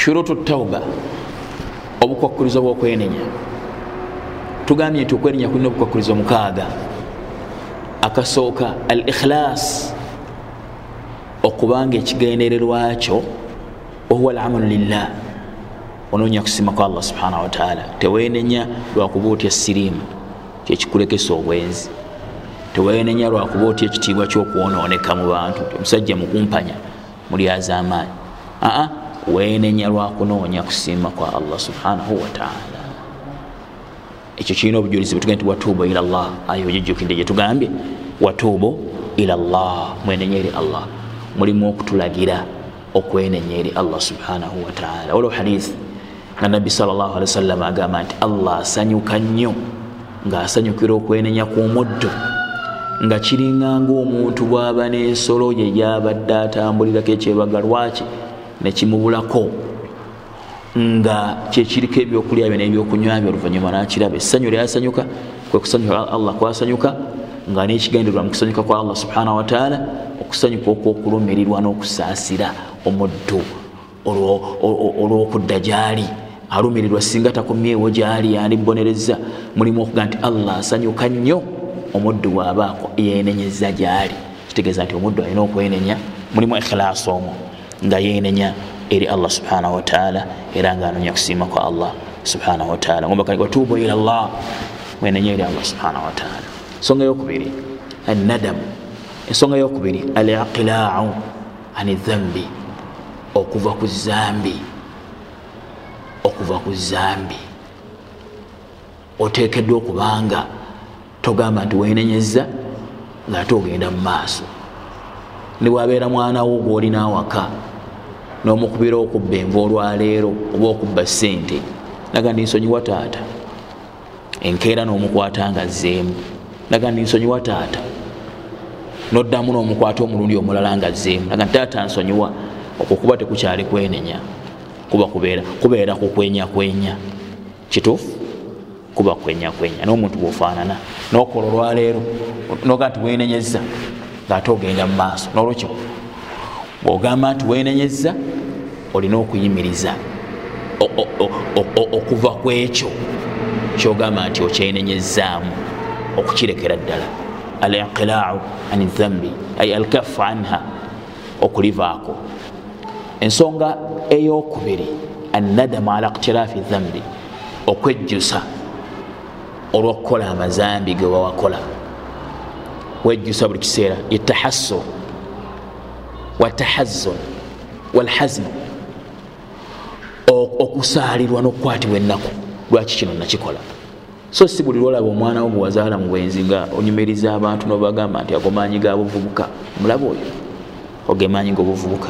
shurutu tauba. Obukwakkulizo bwokwenenya. Tugambye nti okwenenya kulina obukwakkulizo mukaaga. Akasooka al ikhilas okubanga ekigendererwa kyo wahuwa alamalu lillah. Onoonya kusima kwa allah subhanahu wataala teweenenya lwakuba otya siriimu kyekikulekesa obwenzi. Teweenenya lwakuba otya ekitiibwa kyokwonooneka mu bantu. Omusajja mukumpanya mulyaza amaanyi. Aa weenenya lwakunoonya kusiima kwa allah subhanahu wataala ekyo kirina obujulizi bwetuga nti watuubu ila llah ayo ogijjukidde gyetugambye watuubu ila llah mwenenya eri allah. Mulimu okutulagira okwenenya eri allah subhanahu wataala waliwo hadithi nga nabbi wasallama agamba nti allah asanyuka nnyo ngaasanyukira okwenenya ku muddo nga kiringanga omuntu bwaba n'ensolo ye gyabadde atambulirako ekyebaga lwaki nekimubulako nga kyekiriko ebyokulya byo nebyokunywa byo oluvanyuma nakiraba. Essanyu lyasanyuka kwekusanyuka allah kwasanyuka nga nekigendererwa mu kusanyuka kwa allah subhanahu wataala okusanyuka okwokulumirirwa n'okusaasira omuddu olwokudda gyali. Alumirirwa singa takomyewo gyali yandibonereza mulimu okuga nti allah asanyuka nnyo omuddu bwabaako yenenyeza gyali. Kitegeeza nti omuddu alina okwenenya mulimu ikhilas omwo nga yenenya eri allah subhanahu wataala era nga anonya kusiima kwa allah subhanahu wataala watubu ila llah mwenenya eri allah subhanahu wataala ensonga yokubiri anadamu ensonga yokubiri aliqilau ani dhambi okuva ku zambi. Okuva ku zambi. Otekeddwa okubanga togamba nti wenenyeza ngaate ogenda mu maaso niwabeera mwanawo gwolina awaka nomukubira okubba enva olwaleero oba okubba sente naga ndi nsonyiwa taata? Enkeera nomukwata nga zeemu naga ndi nsonyiwa taata? Noddamu nomukwata omulundi omulala nga zeemu naga nti taata nsonyiwa okwo kuba tekukyali kwenenya. Kuba kubeera kukwenyakwenya kituufu? Kuba kwenyakwenya nomuntu bwofaanana. Nokola olwaleero noga nti wenenyeza ngaate ogenda mu maaso. Nolwekyo bwogamba nti wenenyeza olina okuyimiriza okuva ku ekyo kyogamba nti okyenenyezaamu okukirekera ddala. Alinqilau ani dhambi ay alkafu anha okulivaako. Ensonga eyokubiri annadamu ala iktirafi dhambi okwejjusa olwokukola amazambi ge wawakola wejjusa buli kiseera yetahassur watahazun walhazn okusaalirwa nokukwatibwa ennaku. Lwaki kino nakikola? So si buli lwolaba omwana wo gwewazaala mu bwenzi nga onyumiriza abantu nobagamba nti ago maanyi ga buvubuka. Mulaba oyo. Oge maanyi gobuvubuka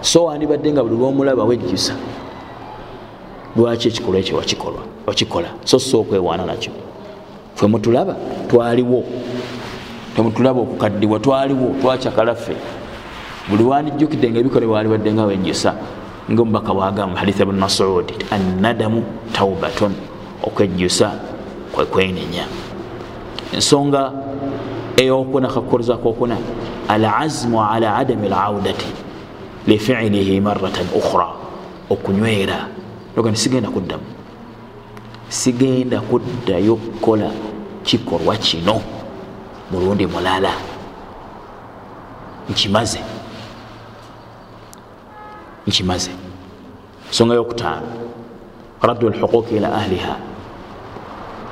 so wandibadde nga buli lwomulaba wejjusa. Lwaki ekikolwa ekyo wakikola? So si okwewaana nakyo. Fwe mutulaba twaliwo temutulaba okukaddiwa twaliwo twacakalaffe buli wandijjukidde nga ebikolebwa walibadde nga wejjusa ngaomubaka bwagamba haditha bnu masud annadamu taubatun okwejjusa kwekwenenya ensonga eyokuna kakukoleza kokuna alazmu ala adami laudati lifilihi maratan ukhra okunywera. Oga nti sigenda kuddamu. Sigenda kuddayo kukola kikolwa kino mulundi mulala. Nkimaze nkimaze ensonga yokutaano raddu lhuquuqi ila ahliha.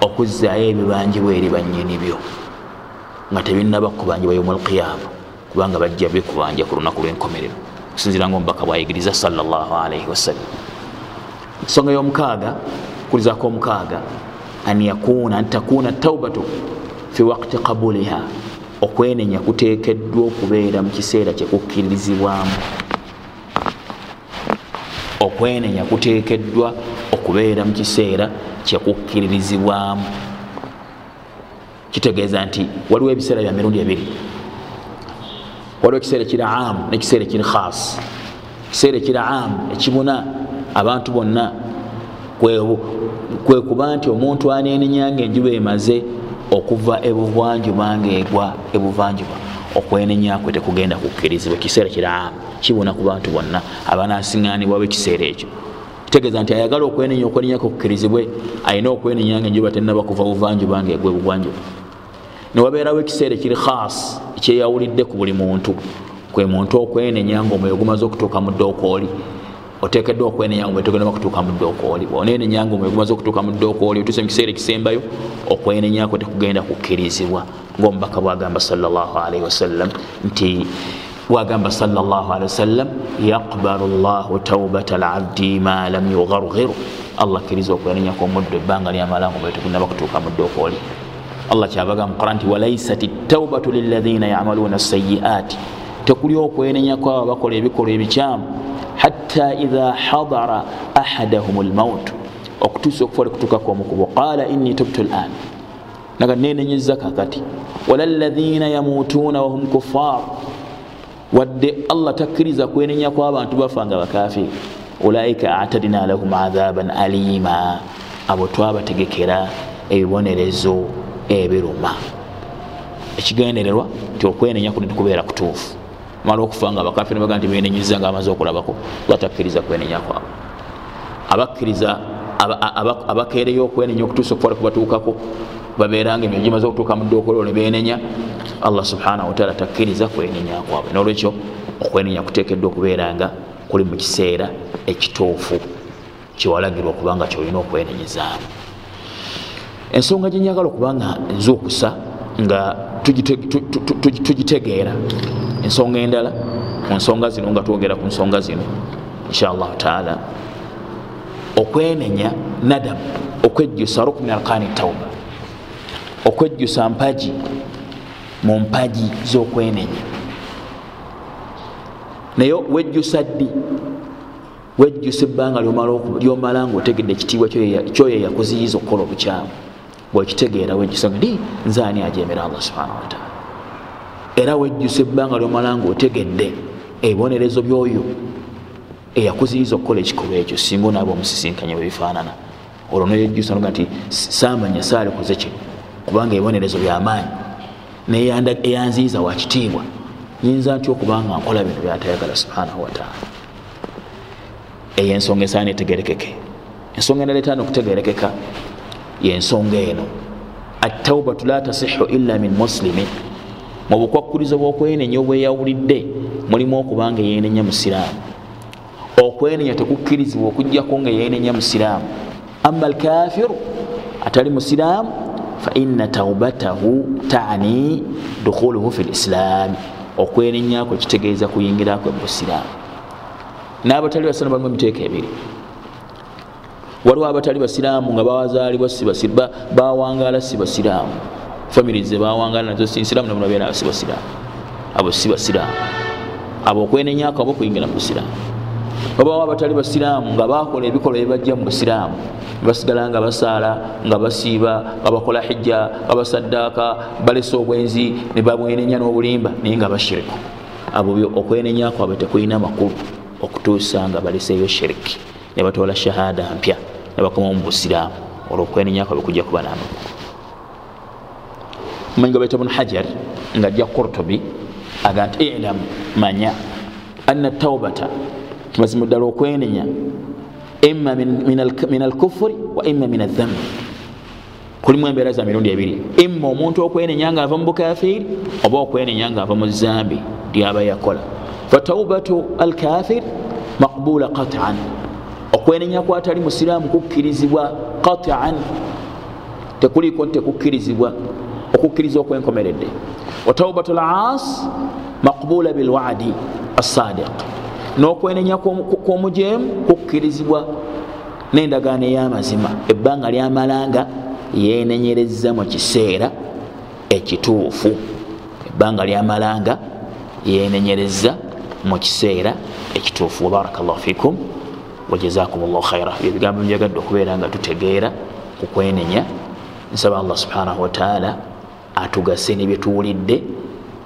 Okuzaayo ebibanjibwa eri banyini byo. Nga tebinaba kubanjibwa yomu alqiyama kubanga bajja bikubanja ku lunaku lwenkomerero. Kusinzira nga omubaka bwayigiriza salaalaihi wasallam. Ensonga y'omukaaga kulizako omukaaga an yakuna antakuna taubatu fi wakti qabuliha okwenenya kuteekeddwa okubeera mu kiseera kyekukkirizibwamu okwenenya kuteekeddwa okubeera mu kiseera kyekukkiririzibwamu kitegeeza nti waliwo ebiseera bya mirundi ebiri. Waliwo ekiseera ekiri amu nekiseera ekiri khas ekiseera ekiri amu ekibuna abantu bonna kwekuba nti omuntu anenenyanga enjuba emaze okuva ebuvwanjuba ngaegwa ebuvanjuba okwenenyakwe tekugenda kukkirizibwa. Ekiseera kiri amu kibona ku bantu bonna abanasiŋanibwa bekiseera ekyo. Kitegeeza nti ayagala okwenenya okwenenya kukkirizibwe ayina okwenenya nga enjuba tenaba kuva buvanjuba nga egwe bugwanjuba newabeerawo ekiseera ekiri khas ekyeyawulidde ku buli muntu. Kwe muntu okwenenya nga omwoyo gumaze okutuuka mu ddookooli otekeddwa okwenenya nga omwoyo kutuuka mu ddookooli onenenya nga omwoyo gumaze okutuuka mu ddookooli otuuse mu kiseera ekisembayo okwenenya kwe tekugenda kukkirizibwa. Ngaomubaka bwagamba salllahalaihi wasallam nti bwagamba wasalam yaqbalu llahu taubata labdi ma lam yugargiru allah akkiriza okwenenya kwomuddu ebbanga lyamala nga omwoyo tegunaba kutuuka mu ddookooli allah kyabaga muqura nti walaisat taubatu lilaina yamaluuna sayiaati tekuli okwenenya kwabo bakola ebikolwa ebikyamu hatta idha hadara ahadahum lmaut okutuusa okufa likutuukaku omukubo. Qala inni tubtu lan naga nenenyeza kakati wala laina yamutuuna wahum kufar wadde allah takkiriza kwenenya kwabantu bafa nga bakafiri ulaika atadina lahum adhaban alima abo twabategekera ebibonerezo ebiruma. Ekigendererwa nti okwenenya kuni tikubeera kutuufu mala okufa nga bakafiri baga nti benenyeza nga amaze okulabako batakkiriza kwenenya kwabo abakkiriza abakeereyo okwenenya okutuusa okufa kubatuukako babeeranga emyo gimaze okutuuka mu ddookolero ne benenya allah subhanahu wataala takkiriza kwenenya kwabwe. Nolwekyo okwenenya kuteekeddwa okubeeranga kuli mu kiseera ekituufu kyewalagirwa okubanga kyolina okwenenyezaamu ensonga gyenyagala okubanga nzuukusa nga tugitegeera ensonga endala ku nsonga zino nga twogera ku nsonga zino inshallahu taala. Okwenenya nadamu okwejjusa rukni arkani tauba okwejjusa mpagi mu mpagi z'okwenenya. Naye wejjusa ddi? Wejjusa ebbanga lyomala nga otegedde ekitiibwa kyoyo yakuziyiza okukola obukyamu. Bwekitegeera wejjusa ndi nzaani ajemera allah subhanahu wataala era wejjusa ebbanga lyomala nga otegedde ebibonerezo byoyo eyakuziyiza okukola ekikolwa ekyo singa onaaba omusisinkanye bwebifaanana olwo noyejjusa noga nti samanya saalikoze kino kubanga ebibonerezo byamaanyi. Neyanziyiza wakitiibwa nyinza ntya okubanga nkola bino byatayagala subhanahu wataala eyo ensonga esaana etegerekeke. Ensonga endaletaana okutegerekeka yensonga eno. Attaubatu la tasihu illa min muslimin mu bukwakulizo bwokwenenya obweyawulidde mulimu okubanga yenenya musiraamu. Okwenenya tekukkirizibwa okugjako nga yenenya musiraamu. Ama alkafiru atali musiraamu faina taubatahu tani dukhuluhu fi lislaami. Okwenenyako kitegeeza kuyingirakwe mubusiraamu n'abatali basiraamu balimu emiteeka ebiri. Waliwo abatali basiraamu nga bawazaalibwa bawangala si basiraamu famiry ze bawangala nazo sinsiraamu namunabeera si basiraamu abo si basiraamu abo okwenenyako abo kuyingira mu busiraamu. Babawo abatali basiraamu nga bakola ebikolwa ebibajja mu busiraamu. Basigala nga basaala nga basiiba nga bakola hijja nga basaddaaka balesa obwenzi ne babwenenya n'obulimba naye nga bashiriku abo okwenenyako abo tekulina makulu okutuusa nga baleseeyo shiriki ne batoola shahada mpya ne bakomawo mu busiraamu. Olwo okwenenyako bekujja kuba n'amakulu manyi nga baita bunu hajar nga ajja kurtubi aga nti ilamu manya anna taubata mazima ddala okwenenya ima min alkufuri wa ima min adhambi kulimu embeera za mirundi ebiri ima omuntu okwenenya nga ava mu bukafiri oba okwenenya nga ava mu zambi lyaba yakola fataubatu alkafir maqbula qatan. Okwenenya kwatali musiraamu kukkirizibwa qatan. Tekuliko nti tekukkirizibwa okukkiriza okwenkomeredde. Wataubatu las maqbula bilwadi assadiq n'okwenenya kw'omujeemu kukkirizibwa n'endagaano ey'amazima. Ebbanga lyamalanga yenenyereza mu kiseera ekituufu. Ebbanga lyamalanga yenenyereza mu kiseera ekituufu. Wabaraka llahu fikum wajazakum llahu khaira byebigambo byagadde okubeera nga tutegeera ku kwenenya nsaba allah subhanahu wataala atugase nebyetuwulidde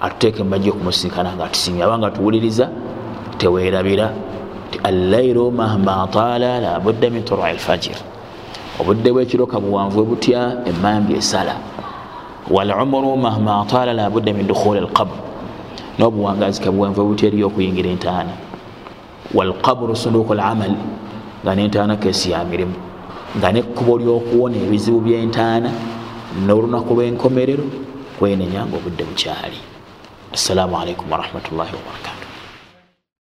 atuteeke mumajja okumusinkana nga atusinga abanga tuwuliriza tewerabira ti allairu mahma taala labudda min turai lfajir obudde bwekiro kabuwanvu butya emambi esala. Walumuru mahma taala labudda min dukhuli lqabr n'obuwangazi kabwenva buteriyo okuyingira entaana. Walqabru sunduku lamal nga nentaana kesi ya mirimu. Nga nekkubo lyokuwona ebizibu byentaana n'olunaku lw'enkomerero kwenenya nga obudde bukyali assalamu alaikum warahmatullahi wabarakatu